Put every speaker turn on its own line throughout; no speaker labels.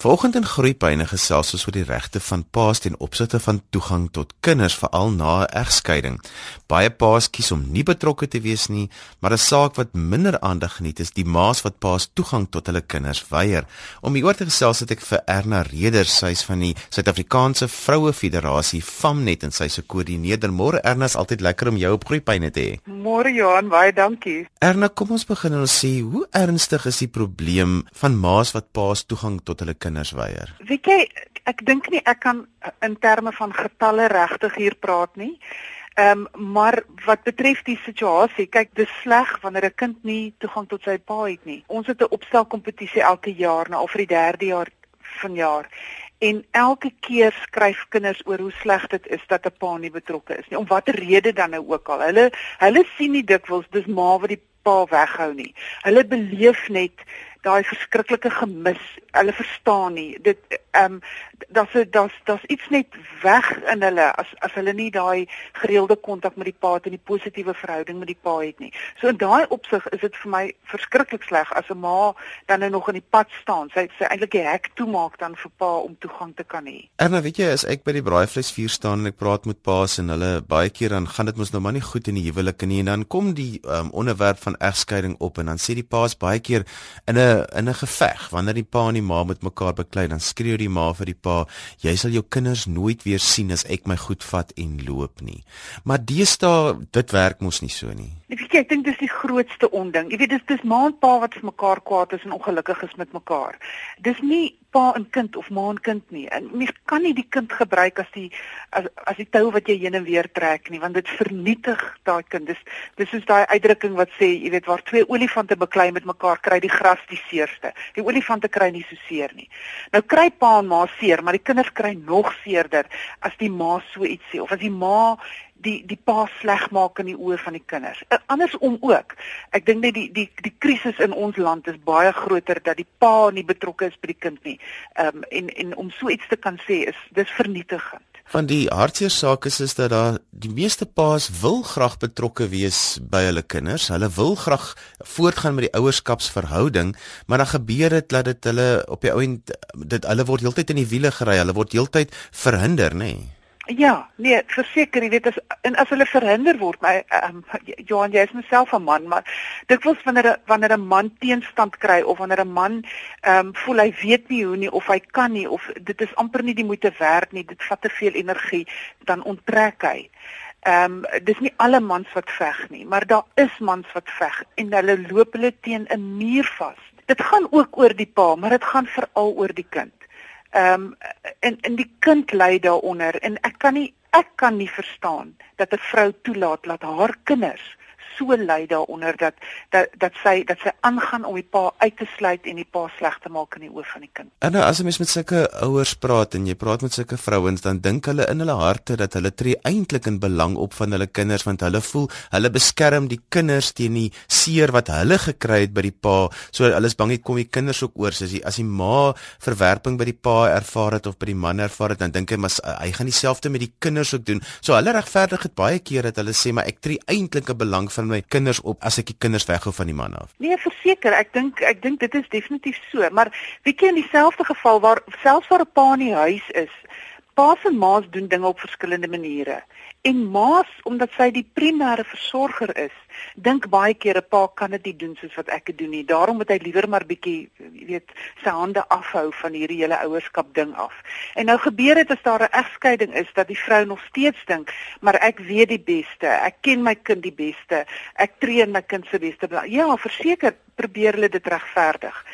Vanoggend in Groepyne gesels ons oor die regte van paas ten opsigte van toegang tot kinders veral na 'n egskeiding. Baie paas kies om nie betrokke te wees nie, maar 'n saak wat minder aandag geniet is die maas wat paas toegang tot hulle kinders weier. Om hieroor te gesels het ek vir Erna Reder, sy's van die Suid-Afrikaanse Vroue Federasie Famnet en sy's 'n koördineerder. Môre Erna, is altyd lekker om jou op Groepyne te hê.
Môre Johan, baie dankie.
Erna, kom ons begin en ons sê hoe ernstig is die probleem van maas wat paas toegang tot hulle kinders kinders weier?
Weet jy, ek dink nie ek kan in terme van getalle regtig hier praat nie. Ehm um, maar wat betref die situasie, kyk dis sleg wanneer 'n kind nie toegang tot sy pa het nie. Ons het 'n opstelkompetisie elke jaar na nou vir die 3de jaar van jaar. En elke keer skryf kinders oor hoe sleg dit is dat 'n pa nie betrokke is nie. Om watter rede dan nou ook al. Hulle hulle sien nie dikwels dis ma wat die pa weghou nie. Hulle beleef net daai verskriklike gemis. Hulle verstaan nie. Dit ehm um, daar's daar's daar's iets net weg in hulle as as hulle nie daai gereelde kontak met die pa het en die positiewe verhouding met die pa het nie. So in daai opsig is dit vir my verskriklik sleg as 'n ma dan nou nog in die pad staan. Sy sy eintlik die hek toemaak dan vir pa om toegang te kan hê.
Erna, weet jy as ek by die braaivleisvuur staan en ek praat met pa's en hulle baie keer dan gaan dit mos nou maar nie goed in die huwelik nie en dan kom die um, onderwerp van egskeiding op en dan sê die pa's baie keer in 'n in 'n geveg. Wanneer die pa en die ma met mekaar beklei dan skreeu die ma vir die pa jy sal jou kinders nooit weer sien as ek my goed vat en loop nie. Maar deesdae dit werk mos nie so nie
ek ek dink dis die grootste onding. Jy weet dis dis ma en pa wat vir mekaar kwaad is en ongelukkig is met mekaar. Dis nie pa en kind of ma en kind nie. En mens kan nie die kind gebruik as die as, as die tou wat jy heen en weer trek nie want dit vernietig daai kind. Dis dis is daai uitdrukking wat sê jy weet waar twee olifante beklei met mekaar kry die gras die seerste. Die olifante kry nie so seer nie. Nou kry pa en ma seer, maar die kinders kry nog seerder as die ma so iets sê. Of as die ma die die pa sleg maak in die oë van die kinders. Uh, andersom ook. Ek dink net die die die krisis in ons land is baie groter dat die pa nie betrokke is by die kind nie. Ehm um, en en om so iets te kan sê is dis vernietigend.
Van die hartseer saak is is dat daar die meeste paas wil graag betrokke wees by hulle kinders. Hulle wil graag voortgaan met die ouerskapsverhouding, maar dan gebeur dit dat dit hulle op die ou end dit hulle word heeltyd in die wiele gery. Hulle word heeltyd verhinder, nê? Nee.
Ja, nee, verseker, jy weet as en as hulle verhinder word, my um, Johan, jy is myself 'n man, maar dit wels wanneer wanneer 'n man teenstand kry of wanneer 'n man ehm um, voel hy weet nie hoe nie of hy kan nie of dit is amper nie die moeite werd nie, dit vat te veel energie, dan onttrek hy. Ehm um, dis nie alle mans wat veg nie, maar daar is mans wat veg en hulle loop hulle teen 'n muur vas. Dit gaan ook oor die pa, maar dit gaan veral oor die kind. Ehm um, en en die kind ly daaronder en ek kan nie ek kan nie verstaan dat 'n vrou toelaat dat haar kinders so ly daaronder dat dat dat sy dat sy aangaan om die pa uit te sluit en die pa sleg te maak in die oë van die kind.
En nou as 'n mens met sulke ouers praat en jy praat met sulke vrouens dan dink hulle in hulle harte dat hulle tree eintlik in belang op van hulle kinders want hulle voel hulle beskerm die kinders teen die seer wat hulle gekry het by die pa. So hulle is bang dit kom die kinders ook oor as die as die ma verwerping by die pa ervaar het of by die man ervaar het dan dink hy maar hy gaan dieselfde met die kinders ook doen. So hulle regverdig dit baie keer dat hulle sê maar ek tree eintlik 'n belang van my kinders op as ek die kinders weghou van die man af?
Nee, verseker, ek dink ek dink dit is definitief so, maar weet jy in dieselfde geval waar selfs waar 'n pa in die huis is, pa's en ma's doen dinge op verskillende maniere. En ma's omdat sy die primêre versorger is, dink baie keer 'n pa kan dit nie doen soos wat ek dit doen nie. Daarom moet hy liewer maar bietjie, jy weet, sy hande afhou van hierdie hele ouerskap ding af. En nou gebeur dit as daar 'n egskeiding is dat die vrou nog steeds dink, maar ek weet die beste. Ek ken my kind die beste. Ek tree in my kind se beste belang. Ja, verseker probeer hulle dit regverdig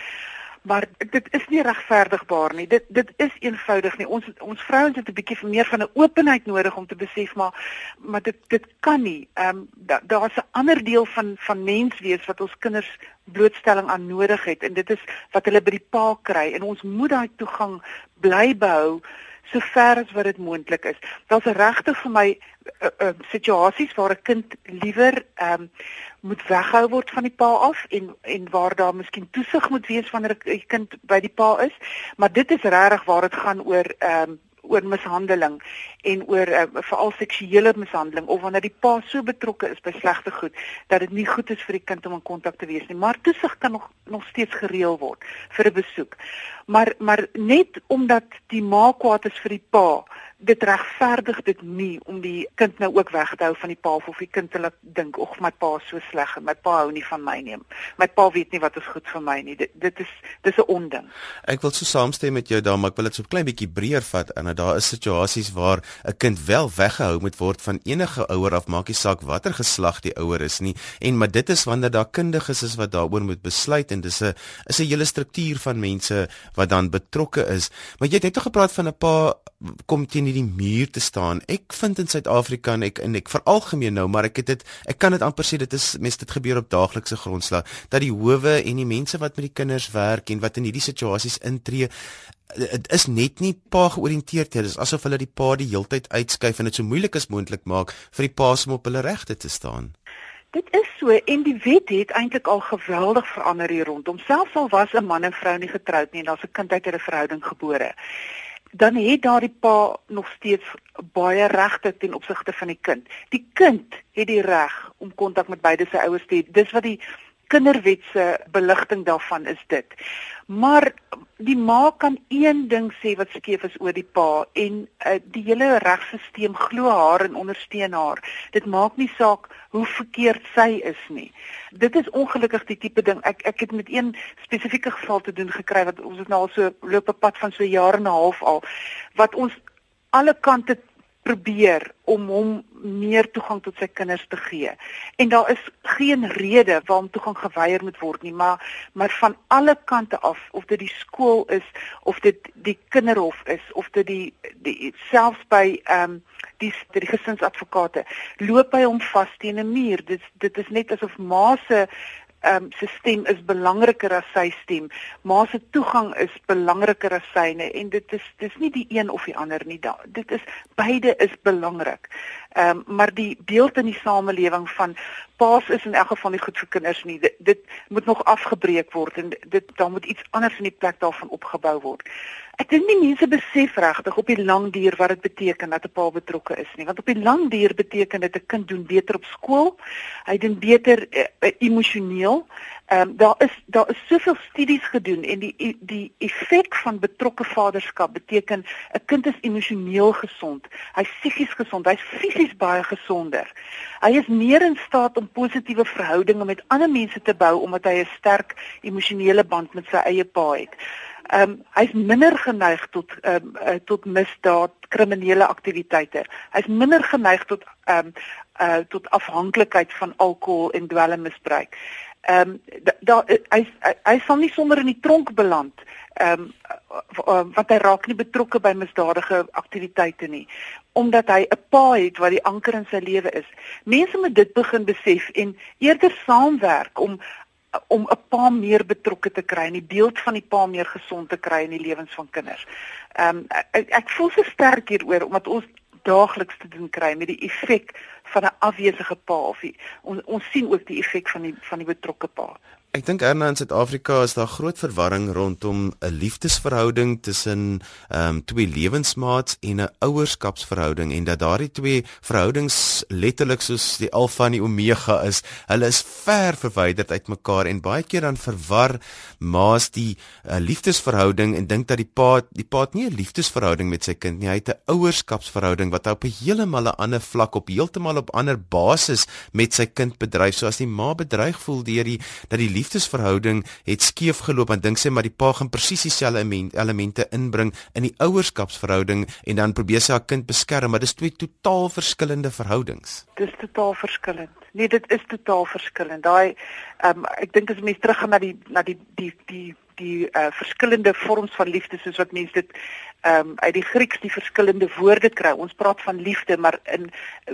maar dit is nie regverdigbaar nie. Dit dit is eenvoudig nie. Ons ons vrouens het 'n bietjie meer van 'n openheid nodig om te besef maar maar dit dit kan nie. Ehm um, da, daar's 'n ander deel van van menswees wat ons kinders blootstelling aan nodig het en dit is wat hulle by die pa kry en ons moet daai toegang bly behou so ver as wat dit moontlik is. Daar's regtig vir my uh, uh, situasies waar 'n kind liewer ehm um, moet weghou word van die pa af en en waar daar miskien toesig moet wees wanneer 'n kind by die pa is, maar dit is regtig waar dit gaan oor ehm um, oor mishandeling en oor uh, veral seksuele mishandeling of wanneer die pa so betrokke is by slegte goed dat dit nie goed is vir die kind om in kontak te wees nie. Maar toesig kan nog nog steeds gereël word vir 'n besoek. Maar maar net omdat die ma kwaad is vir die pa, dit regverdig dit nie om die kind nou ook weg te hou van die pa of die kind hulle dink of my pa is so sleg en my pa hou nie van my nie. My pa weet nie wat is goed vir my nie. Dit dit is dis 'n onding.
Ek wil so saamstem met jou daar, maar ek wil dit so 'n klein bietjie breër vat en daar is situasies waar 'n kind wel weggehou moet word van enige ouer af, maak nie saak watter geslag die ouer is nie. En maar dit is wanneer daar kundiges is wat daaroor moet besluit en dis 'n is 'n hele struktuur van mense wat dan betrokke is. Maar jy het net gepraat van 'n pa kom teen hierdie muur te staan. Ek vind in Suid-Afrika en ek en ek veralgemeen nou, maar ek het dit ek kan dit amper sê dit is mense dit gebeur op daaglikse grondslag dat die howe en die mense wat met die kinders werk en wat in hierdie situasies intree dit is net nie pa georiënteerd nie. Dit is asof hulle die pa die heeltyd uitskuif en dit so moeilik as moontlik maak vir die pa om op hulle regte te staan.
Dit is so en die wet het eintlik al geweldig verander hier rondom. Selfs al was 'n man en vrou nie getroud nie en daar's 'n kind uit 'n verhouding gebore dan het daardie pa nog steeds baie regte ten opsigte van die kind. Die kind het die reg om kontak met beide sy ouers te hê. Dis wat die kinderwet se beligting daarvan is dit. Maar die ma kan een ding sê wat skeef is oor die pa en uh, die hele regstelsel glo haar en ondersteun haar. Dit maak nie saak hoe verkeerd sy is nie. Dit is ongelukkig die tipe ding. Ek ek het met een spesifieke geval te doen gekry wat ons het nou al so loop 'n pad van so jare en 'n half al wat ons alle kante probeer om hom meer toegang tot sy kinders te gee. En daar is geen rede waarom toegang geweier moet word nie, maar maar van alle kante af, of dit die skool is of dit die kinderhof is of dit die die selfs by ehm um, die die gesinsadvokate loop by hom vas teen 'n muur. Dit dit is net asof ma se um, sy stem is belangriker as sy stem. Ma se toegang is belangriker as syne en dit is dis nie die een of die ander nie. Dit is beide is belangrik. Ehm um, maar die beeld in die samelewing van paas is in elk geval nie goed vir kinders nie. Dit, dit moet nog afgebreek word en dit dan moet iets anders in die plek daarvan opgebou word. Ek dink nie mense besef regtig op die lang duur wat dit beteken dat 'n pa betrokke is nie, want op die lang duur beteken dit 'n kind doen beter op skool, hy doen beter uh, emosioneel. Ehm um, daar is daar is soveel studies gedoen en die die effek van betrokke vaderskap beteken 'n kind is emosioneel gesond, hy's psigies gesond, hy's fisies baie gesonder. Hy is meer in staat om positiewe verhoudinge met ander mense te bou omdat hy 'n sterk emosionele band met sy eie pa het ehm um, hy's minder geneig tot ehm um, uh, tot misdaad, kriminele aktiwiteite. Hy's minder geneig tot ehm um, uh tot afhanklikheid van alkohol en dwelmmisbruik. Ehm um, daar hy hy sal nie sommer in die tronk beland ehm um, wat hy raak nie betrokke by misdadige aktiwiteite nie omdat hy 'n pa het wat die anker in sy lewe is. Mense moet dit begin besef en eerder saamwerk om om 'n pa meer betrokke te kry en die beeld van die pa meer gesond te kry in die lewens van kinders. Ehm um, ek, ek voel so sterk hieroor omdat ons daagliks te doen kry met die effek van 'n afwesige pa of die, ons ons sien ook die effek van die van die betrokke pa.
Ek dink Erna in Suid-Afrika is daar groot verwarring rondom 'n liefdesverhouding tussen ehm um, twee lewensmaats en 'n ouerskapsverhouding en dat daardie twee verhoudings letterlik soos die alfa en die omega is. Hulle is ver verwyderd uit mekaar en baie keer dan verwar maas die uh, liefdesverhouding en dink dat die pa die pa het nie 'n liefdesverhouding met sy kind nie. Hy het 'n ouerskapsverhouding wat op 'n heeltemal 'n ander vlak op heeltemal op ander basis met sy kind bedryf. So as die ma bedreig voel deur die dat die liefdesverhouding het skeef geloop en dink sy maar die pa gaan presies dieselfde elemente inbring in die ouerskapsverhouding en dan probeer sy haar kind beskerm maar dis twee totaal verskillende verhoudings.
Dis totaal verskillend. Nee, dit is totaal verskillend. Daai ehm um, ek dink as mense teruggaan na die na die die die die uh, verskillende vorms van liefde soos wat mense dit ehm um, uit die Grieks die verskillende woorde kry. Ons praat van liefde, maar in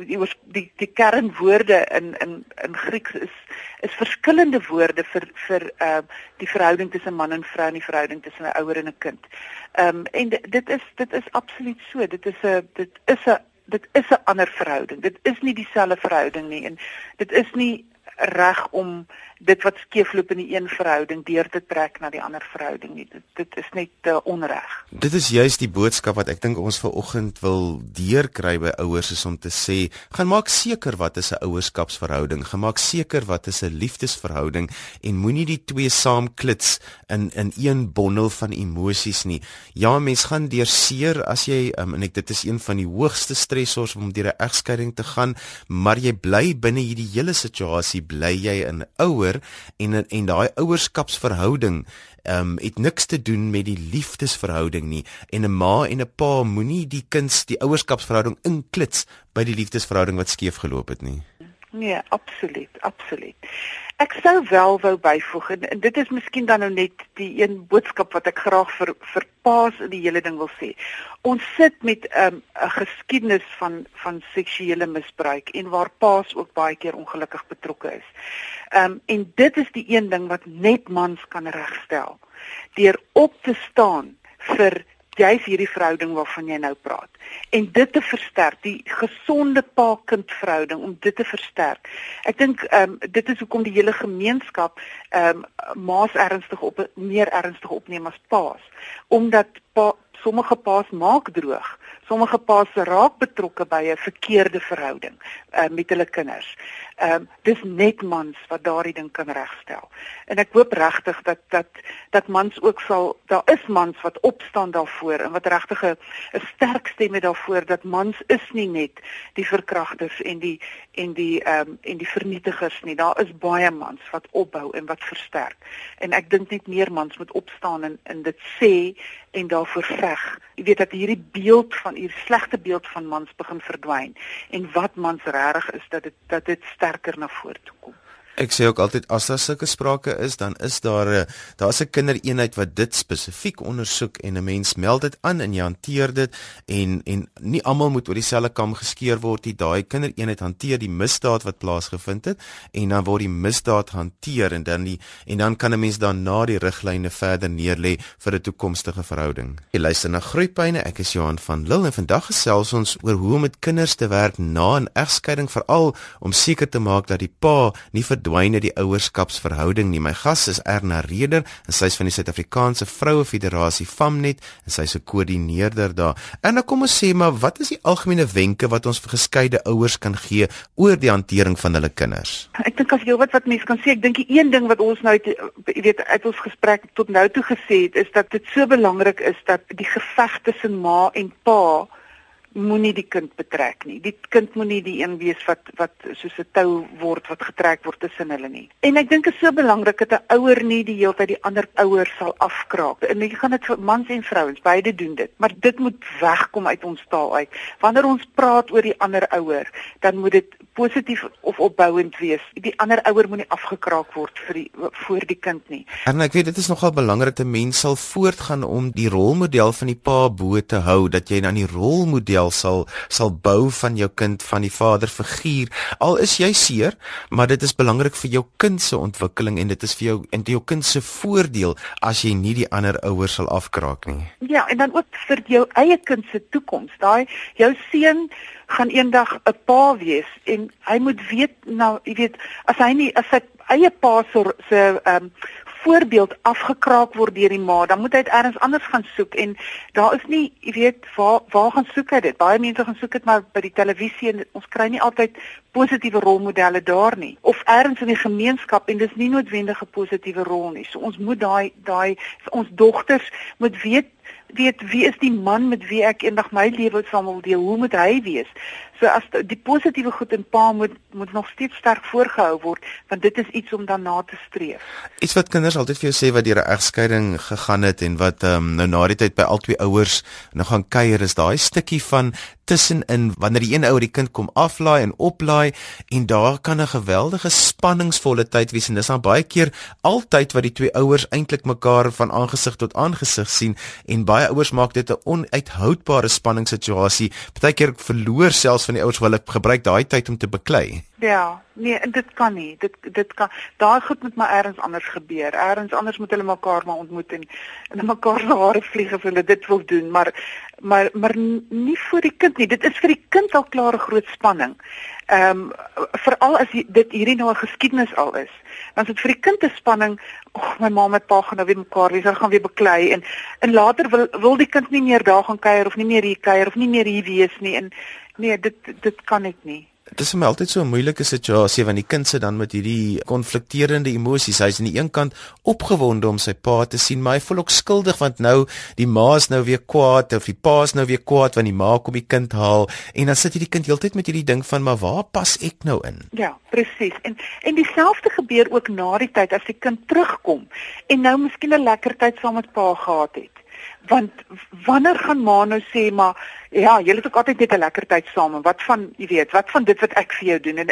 die die, die kernwoorde in in in Grieks is is verskillende woorde vir vir ehm uh, die verhouding tussen man en vrou en die verhouding tussen 'n ouer en 'n kind. Ehm um, en dit is dit is absoluut so. Dit is 'n dit is 'n dit is 'n ander verhouding. Dit is nie dieselfde verhouding nie en dit is nie reg om dit wat skeefloop in die een verhouding deur te trek na die ander verhouding nie. Dit dit is net uh, onreg.
Dit is juist die boodskap wat ek dink ons vanoggend wil deurkry by ouers is om te sê, gaan maak seker wat is 'n ouerskapsverhouding, gemaak seker wat is 'n liefdesverhouding en moenie die twee saamklits in in een bondel van emosies nie. Ja, mens gaan deur seer as jy um, en ek dit is een van die hoogste stressors om deur 'n egskeiding te gaan, maar jy bly binne hierdie hele situasie bly jy 'n ouer en en daai ouerskapsverhouding ehm um, het niks te doen met die liefdesverhouding nie en 'n ma en 'n pa moenie die kind die ouerskapsverhouding inklits by die liefdesverhouding wat skeef geloop het nie.
Nee, absoluut, absoluut. Ek sou wel wou byvoeg en, en dit is miskien dan nou net die een boodskap wat ek graag vir vir paas in die hele ding wil sê. Ons sit met 'n um, geskiedenis van van seksuele misbruik en waar paas ook baie keer ongelukkig betrokke is. Ehm um, en dit is die een ding wat net mans kan regstel. Deur op te staan vir jy's hierdie verhouding waarvan jy nou praat en dit te versterk, die gesonde pa-kind verhouding om dit te versterk. Ek dink ehm um, dit is hoekom die hele gemeenskap ehm um, maas ernstig op meer ernstig opneem as paas omdat pa, sommige paas maak droog sommige paas raak betrokke by 'n verkeerde verhouding uh, met hulle kinders. Ehm um, dis net mans wat daardie ding kan regstel. En ek hoop regtig dat dat dat mans ook sal daar is mans wat opstaan daarvoor en wat regtig 'n sterk stem het daarvoor dat mans is nie net die verkragters en die en die ehm um, en die vernietigers nie. Daar is baie mans wat opbou en wat versterk. En ek dink net meer mans moet opstaan en en dit sê en daarvoor veg. Jy weet dat hierdie beeld van hierdie slegte beeld van mans begin verdwyn en wat mans regtig is dat dit dat dit sterker na vore toe kom.
Ek sê ook altyd as daar sulke sprake is, dan is daar 'n daar's 'n kindereenheid wat dit spesifiek ondersoek en 'n mens meld dit aan en jy hanteer dit en en nie almal moet oor dieselfde kam geskeer word nie. Daai kindereenheid hanteer die misdaad wat plaasgevind het en dan word die misdaad hanteer en dan die en dan kan 'n mens dan na die riglyne verder neerlê vir 'n toekomstige verhouding. Jy luister na Groepyne. Ek is Johan van Lille en vandag gesels ons oor hoe om met kinders te werk na 'n egskeiding veral om seker te maak dat die pa nie vir verdwyn uit die ouerskapsverhouding nie. My gas is Erna Reder en sy is van die Suid-Afrikaanse Vroue Federasie Famnet en sy is 'n koördineerder daar. En nou kom ons sê maar wat is die algemene wenke wat ons vir geskeide ouers kan gee oor die hantering van hulle kinders?
Ek dink as jy wat wat mense kan sê, ek dink die een ding wat ons nou jy weet uit ons gesprek tot nou toe gesê het is dat dit so belangrik is dat die geveg tussen ma en pa moenie die kind betrek nie. Die kind moenie die een wees wat wat soos 'n tou word wat getrek word tussen hulle nie. En ek dink dit is so belangrik dat 'n ouer nie die hele tyd die ander ouer sal afkraak. En jy gaan dit vir mans en vrouens, beide doen dit. Maar dit moet wegkom uit ons taal uit. Wanneer ons praat oor die ander ouer, dan moet dit positief of opbouend wees. Die ander ouer moenie afgekraak word vir die voor die kind nie.
En ek weet dit is nogal belangrik dat mense sal voortgaan om die rolmodel van die pa bo te hou dat jy dan die rolmodel wel sal sal bou van jou kind van die vaderfiguur. Al is jy seer, maar dit is belangrik vir jou kind se ontwikkeling en dit is vir jou en jou kind se voordeel as jy nie die ander ouers sal afkraak nie.
Ja, en dan ook vir jou eie kind se toekoms. Daai jou seun gaan eendag 'n pa wees en hy moet weet nou, jy weet, as hy nie as sy eie pa se se ehm um, voorbeeld afgekraak word deur die ma, dan moet hy dit elders anders gaan soek en daar is nie, jy weet, waar waar gaan soek hy dit? Baie mense gaan soek dit maar by die televisie en ons kry nie altyd positiewe rolmodelle daar nie of elders in die gemeenskap en dis nie noodwendig 'n positiewe rol nie. So ons moet daai daai ons dogters moet weet weet wie is die man met wie ek eendag my lewe saam wil deel? Hoe moet hy wees? So as die positiewe goed in pa moet moet nog steeds sterk voorgehou word, want dit is iets om daarna te streef.
Iets wat kinders altyd vir jou sê wat deur 'n egskeiding gegaan het en wat um, nou na die tyd by albei ouers nou gaan kuier is daai stukkie van tussenin wanneer die een ouer die kind kom aflaai en oplaai en daar kan 'n geweldige spanningsvolle tyd wees en dis dan baie keer altyd wat die twee ouers eintlik mekaar van aangesig tot aangesig sien en baie ouers maak dit 'n onuithoudbare spanningssituasie. Partykeer verloor selfs van die ouers wil ek gebruik daai tyd om te beklei.
Ja, nee, dit kan nie. Dit dit kan daai goed moet maar eers anders gebeur. Eers anders moet hulle mekaar maar ontmoet en en mekaar se hare vlieg of hulle dit wil doen, maar maar maar nie vir die kind nie. Dit is vir die kind al klare groot spanning. Ehm um, veral as dit hierdie nou 'n geskiedenis al is dan is dit vir die kind 'n spanning. Ag, my ma met pa gaan nou weer mekaar wees, hulle gaan weer beklei en en later wil wil die kind nie meer daar gaan kuier of nie meer hier kuier of nie meer hier wees nie en nee, dit dit kan ek nie.
Dit is my altyd so 'n moeilike situasie want die kind sit dan met hierdie konflikterende emosies. Hy's aan die een kant opgewonde om sy pa te sien, maar hy voel ook skuldig want nou die ma is nou weer kwaad of die pa is nou weer kwaad want die ma kom die kind haal en dan sit hierdie kind heeltyd met hierdie ding van maar waar pas ek nou in?
Ja, presies. En en dieselfde gebeur ook na die tyd as die kind terugkom en nou miskien 'n lekker tyd saam met pa gehad het want wanneer gaan ma nou sê maar ja, julle het ook altyd net 'n lekker tyd saam wat van, jy weet, wat van dit wat ek vir jou doen en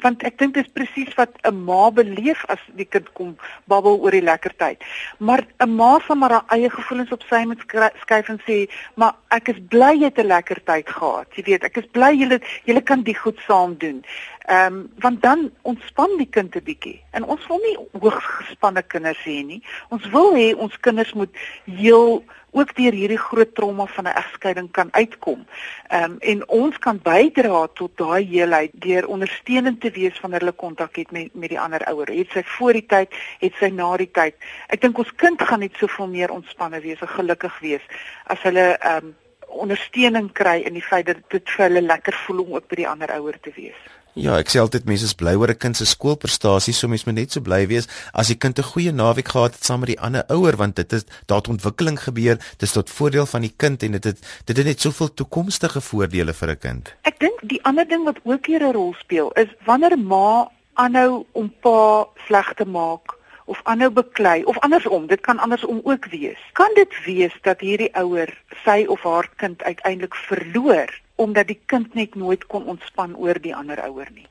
want ek dink dit is presies wat 'n ma beleef as die kind kom babbel oor die lekker tyd. Maar 'n ma sal maar haar eie gevoelens op sy moet skuif en sê, maar ek is bly jy het 'n lekker tyd gehad. Jy weet, ek is bly julle julle kan dit goed saam doen. Ehm um, want dan ontspan die kind 'n bietjie. En ons wil nie hoogs gespanne kinders hê nie. Ons wil hê ons kinders moet heel ook deur hierdie groot trauma van 'n egskeiding kan uitkom. Ehm um, en ons kan bydra tot daai heelheid deur ondersteunend te wees wanneer hulle kontak het met met die ander ouer. Het sy voor die tyd, het sy na die tyd. Ek dink ons kind gaan net soveel meer ontspanne wees en gelukkig wees as hulle ehm um, ondersteuning kry in die feit dat dit vir hulle lekker voel om ook by die ander ouer te wees.
Ja, ek sê altyd mense is bly oor 'n kind se skoolprestasie, so mense moet net so bly wees as die kind 'n goeie naweek gehad het saam met die ander ouer want dit is daar ontwikkeling gebeur, dit is tot voordeel van die kind en dit het dit het net soveel toekomstige voordele vir 'n kind.
Ek dink die ander ding wat ook hier 'n rol speel is wanneer ma aanhou om pa sleg te maak of aanhou beklei of andersom, dit kan andersom ook wees. Kan dit wees dat hierdie ouer sy of haar kind uiteindelik verloor omdat die kind net nooit kon ontspan oor die ander ouer nie?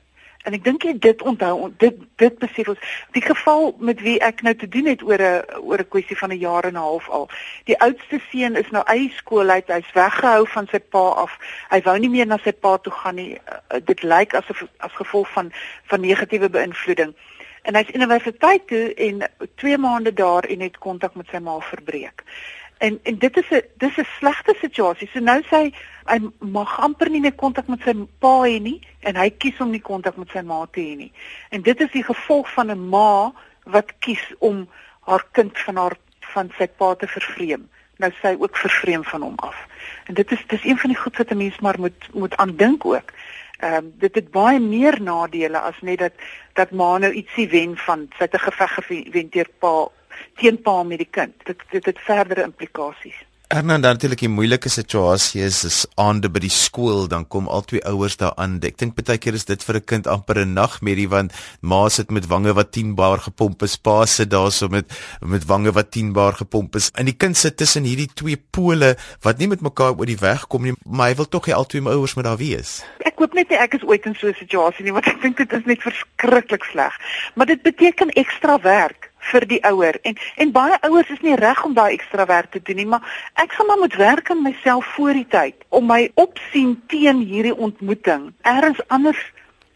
En ek dink jy dit onthou dit dit besef ons die geval met wie ek nou te doen het oor 'n oor 'n kwessie van 'n jaar en 'n half al. Die oudste seun is nou uit skool uit, hy's weggehou van sy pa af. Hy wou nie meer na sy pa toe gaan nie. Uh, dit lyk asof as gevolg van van negatiewe beïnvloeding en hy's universiteit toe en 2 maande daar en het kontak met sy ma verbreek. En en dit is 'n dis 'n slegte situasie. So nou sê hy hy mag amper nie meer kontak met sy pa hê nie en hy kies om nie kontak met sy ma te hê nie. En dit is die gevolg van 'n ma wat kies om haar kind van haar van sy pa te vervreem. Nou sy ook vervreem van hom af. En dit is dis een van die goed wat 'n mens maar moet moet aandink ook. Ehm um, dit het baie meer nadele as net dat dat ma nou ietsie wen van sy te geveg gewen teen pa teen pa met die kind. Dit dit het verdere implikasies.
Erna dan natuurlik 'n moeilike situasie is is aande by die skool dan kom al twee ouers daaraan. Ek dink baie keer is dit vir 'n kind amper 'n nagmerrie want ma sit met wange wat 10 bar gepomp is, pa sit daarso met met wange wat 10 bar gepomp is. En die kind sit tussen hierdie twee pole wat nie met mekaar oor die weg kom nie, maar hy wil tog hê al twee ouers moet daar wees.
Ek hoop net ek is ooit in so 'n situasie nie want ek dink dit is net verskriklik sleg. Maar dit beteken ekstra werk vir die ouer. En en baie ouers is nie reg om daai ekstra werk te doen nie maar ek gaan maar moet werk aan myself voor die tyd om my opsien teen hierdie ontmoeting eers anders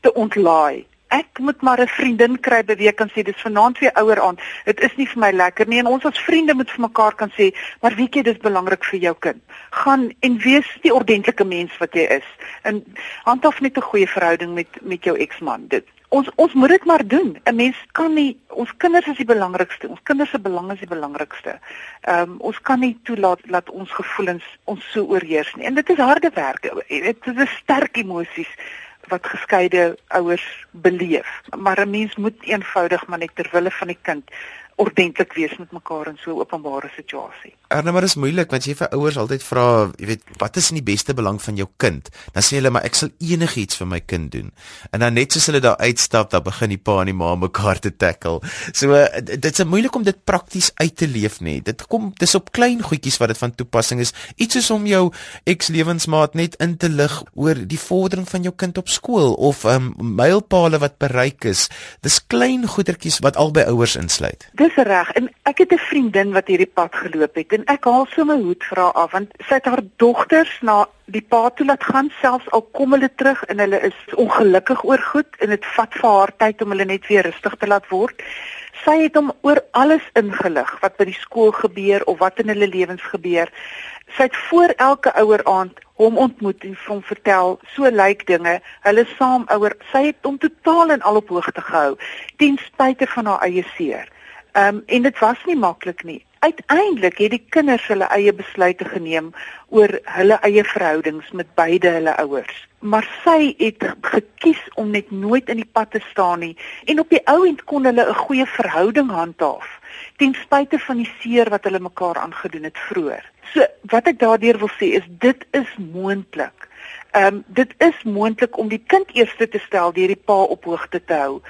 te ontlaai. Ek moet maar 'n vriendin kry by wie ek kan sê dis vanaand weer ouer aan. Dit is nie vir my lekker nie. En ons as vriende moet vir mekaar kan sê maar weet jy dis belangrik vir jou kind. Gaan en wees die ordentlike mens wat jy is. En handhaaf net 'n goeie verhouding met met jou eksman dit ons ons moet dit maar doen. 'n Mens kan nie ons kinders is die belangrikste. Ons kinders se belang is die belangrikste. Ehm um, ons kan nie toelaat dat ons gevoelens ons so oorheers nie. En dit is harde werk. Dit is sterk emosies wat geskeide ouers beleef. Maar 'n mens moet eenvoudig maar net ter wille van die kind ordentlik wees met mekaar in so 'n openbare situasie.
Erna, maar dit is moeilik want jy vir ouers altyd vra, jy weet, wat is in die beste belang van jou kind? Dan sê hulle maar ek sal enigiets vir my kind doen. En dan net soos hulle daar uitstap, dan begin die pa en die ma mekaar te tackle. So dit's moeilik om dit prakties uit te leef nê. Dit kom dis op klein goedjies wat dit van toepassing is. Iets soos om jou ekslewensmaat net in te lig oor die vordering van jou kind op skool of um mylpale wat bereik is. Dis klein goedertjies wat albei ouers insluit.
Dis reg. En ek het 'n vriendin wat hierdie pad geloop het en ek haal so my hoed vir haar af want sy het haar dogters na die pad toe laat gaan selfs al kom hulle terug en hulle is ongelukkig oor goed en dit vat vir haar tyd om hulle net weer rustig te laat word. Sy het hom oor alles ingelig wat by die skool gebeur of wat in hulle lewens gebeur. Sy het voor elke ouer aand hom ontmoet en hom vertel so lyk dinge. Hulle saam ouer, sy het hom totaal en al op hoogte gehou ten spyte van haar eie seer. Ehm um, en dit was nie maklik nie. Uiteindelik het die kinders hulle eie besluite geneem oor hulle eie verhoudings met beide hulle ouers. Maar sy het gekies om net nooit in die pad te staan nie en op die ou end kon hulle 'n goeie verhouding handhaaf ten spyte van die seer wat hulle mekaar aangedoen het vroeër. So wat ek daardeur wil sê is dit is moontlik. Ehm um, dit is moontlik om die kind eers te stel deur die pa op hoogte te hou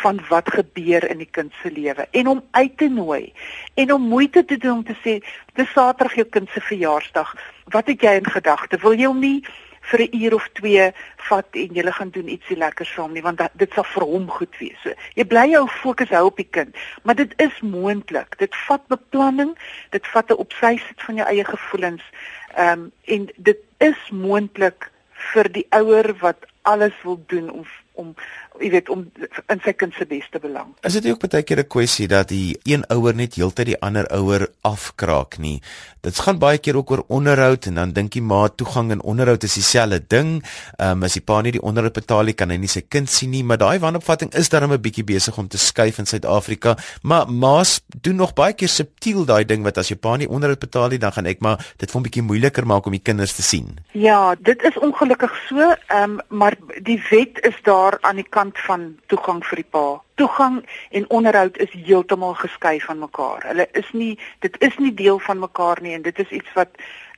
van wat gebeur in die kind se lewe en om uit te nooi en om moeite te doen om te sê dis Saterdag jou kind se verjaarsdag. Wat het jy in gedagte? Wil jy hom nie vir 'n uur of 2 vat en jy gaan doen ietsie lekkers saam nie want dat, dit sal vir hom goed wees. So, jy bly jou fokus hou op die kind, maar dit is moontlik. Dit vat beplanning, dit vat 'n opsysit van jou eie gevoelens. Ehm um, en dit is moontlik vir die ouer wat alles wil doen om om jy weet om in sy kind se beste belang.
Is dit ook baie keer 'n kwessie dat die een ouer net heeltyd die ander ouer afkraak nie? Dit gaan baie keer ook oor onderhoud en dan dink jy maar toegang en onderhoud is dieselfde ding. Ehm um, as die pa nie die onderhoud betaal nie, kan hy nie sy kind sien nie, maar daai wanopvatting is darem 'n bietjie besig om te skuif in Suid-Afrika. Maar maas doen nog baie keer subtiel daai ding wat as jou pa nie onderhoud betaal nie, dan gaan ek maar dit vir 'n bietjie moeiliker maak om die kinders te sien.
Ja, dit is ongelukkig so, ehm um, maar die wet is daar aan die kant van toegang vir die pa. Toegang en onderhoud is heeltemal geskei van mekaar. Hulle is nie dit is nie deel van mekaar nie en dit is iets wat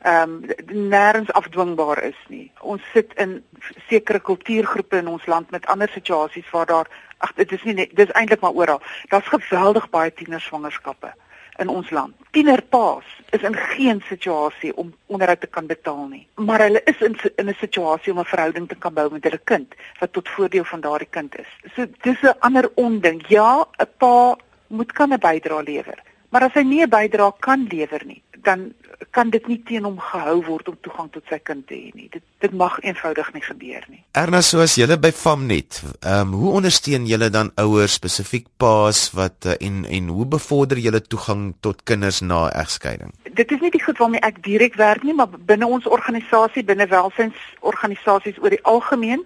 ehm um, nêrens afdwingbaar is nie. Ons sit in sekere kultuurgroepe in ons land met ander situasies waar daar ag dit is nie net dis eintlik maar oral. Daar's geweldig baie tienerswangerskappe in ons land. Tienerpaas is in geen situasie om onderhoud te kan betaal nie, maar hulle is in in 'n situasie om 'n verhouding te kan bou met hulle kind wat tot voordeel van daardie kind is. So dis 'n ander onding. Ja, 'n pa moet kan 'n bydrae lewer, maar as hy nie 'n bydrae kan lewer nie, dan kan dit nie teen hom gehou word om toegang tot sy kind te hê nie. Dit dit mag eenvoudig nie gebeur nie.
Erna, soos julle by Famnet, ehm um, hoe ondersteun julle dan ouers spesifiek paas wat uh, en en hoe bevorder julle toegang tot kinders na egskeiding?
Dit is nie die goed waarmee ek direk werk nie, maar binne ons organisasie, binne welsynsorganisasies oor die algemeen,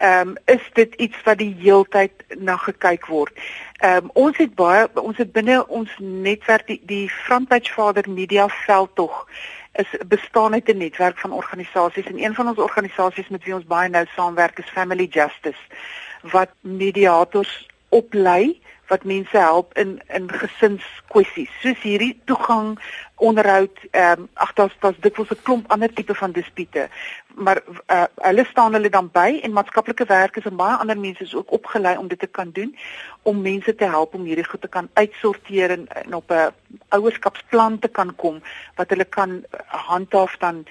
ehm um, is dit iets wat die heeltyd na gekyk word. Ehm um, ons het baie ons het binne ons netwerk die, die Frontpage Father Media veldtog is bestaan uit 'n netwerk van organisasies en een van ons organisasies met wie ons baie nou saamwerk is Family Justice wat mediators oplei wat mense help in in gesinskwessies. Soos hierdie toegang onderhoud ehm um, ag daar's daar's dikwels 'n klomp ander tipe van dispute. Maar uh, hulle staan hulle dan by en maatskaplike werkers en baie ander mense is ook opgelei om dit te kan doen om mense te help om hierdie goed te kan uitsorteer en, en op 'n ouerskapsplan te kan kom wat hulle kan handhaaf dan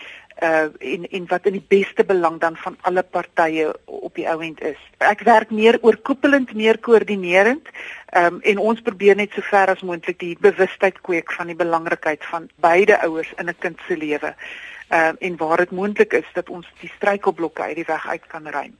uh in in wat in die beste belang dan van alle partye op die ouend is. Ek werk meer oorkoepelend, meer koördinerend. Ehm um, en ons probeer net so ver as moontlik die bewustheid kweek van die belangrikheid van beide ouers in 'n kind se lewe. Ehm um, en waar dit moontlik is dat ons die struikelblokke uit die weg uit kan ruim.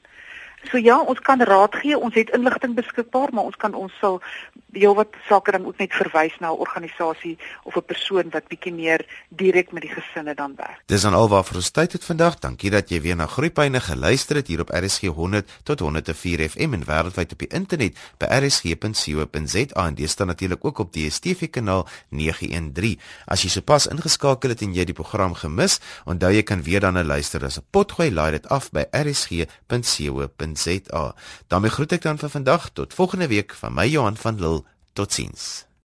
So ja, ons kan raad gee, ons het inligting beskikbaar, maar ons kan ons sal heel wat sake dan ook net verwys na 'n organisasie of 'n persoon wat bietjie meer direk met die gesinne dan werk.
Dis dan alwaar vir ons tyd het vandag. Dankie dat jy weer na Groepyne geluister het hier op RSG 100 tot 104 FM en wêreldwyd op die internet by rsg.co.za en dis dan natuurlik ook op die DStv kanaal 913. As jy sopas ingeskakel het en jy die program gemis, onthou jy kan weer dan luister as 'n potgooi laai dit af by rsg.co.za daarmee groet ek dan vir vandag tot volgende week van my Johan van Lille totsiens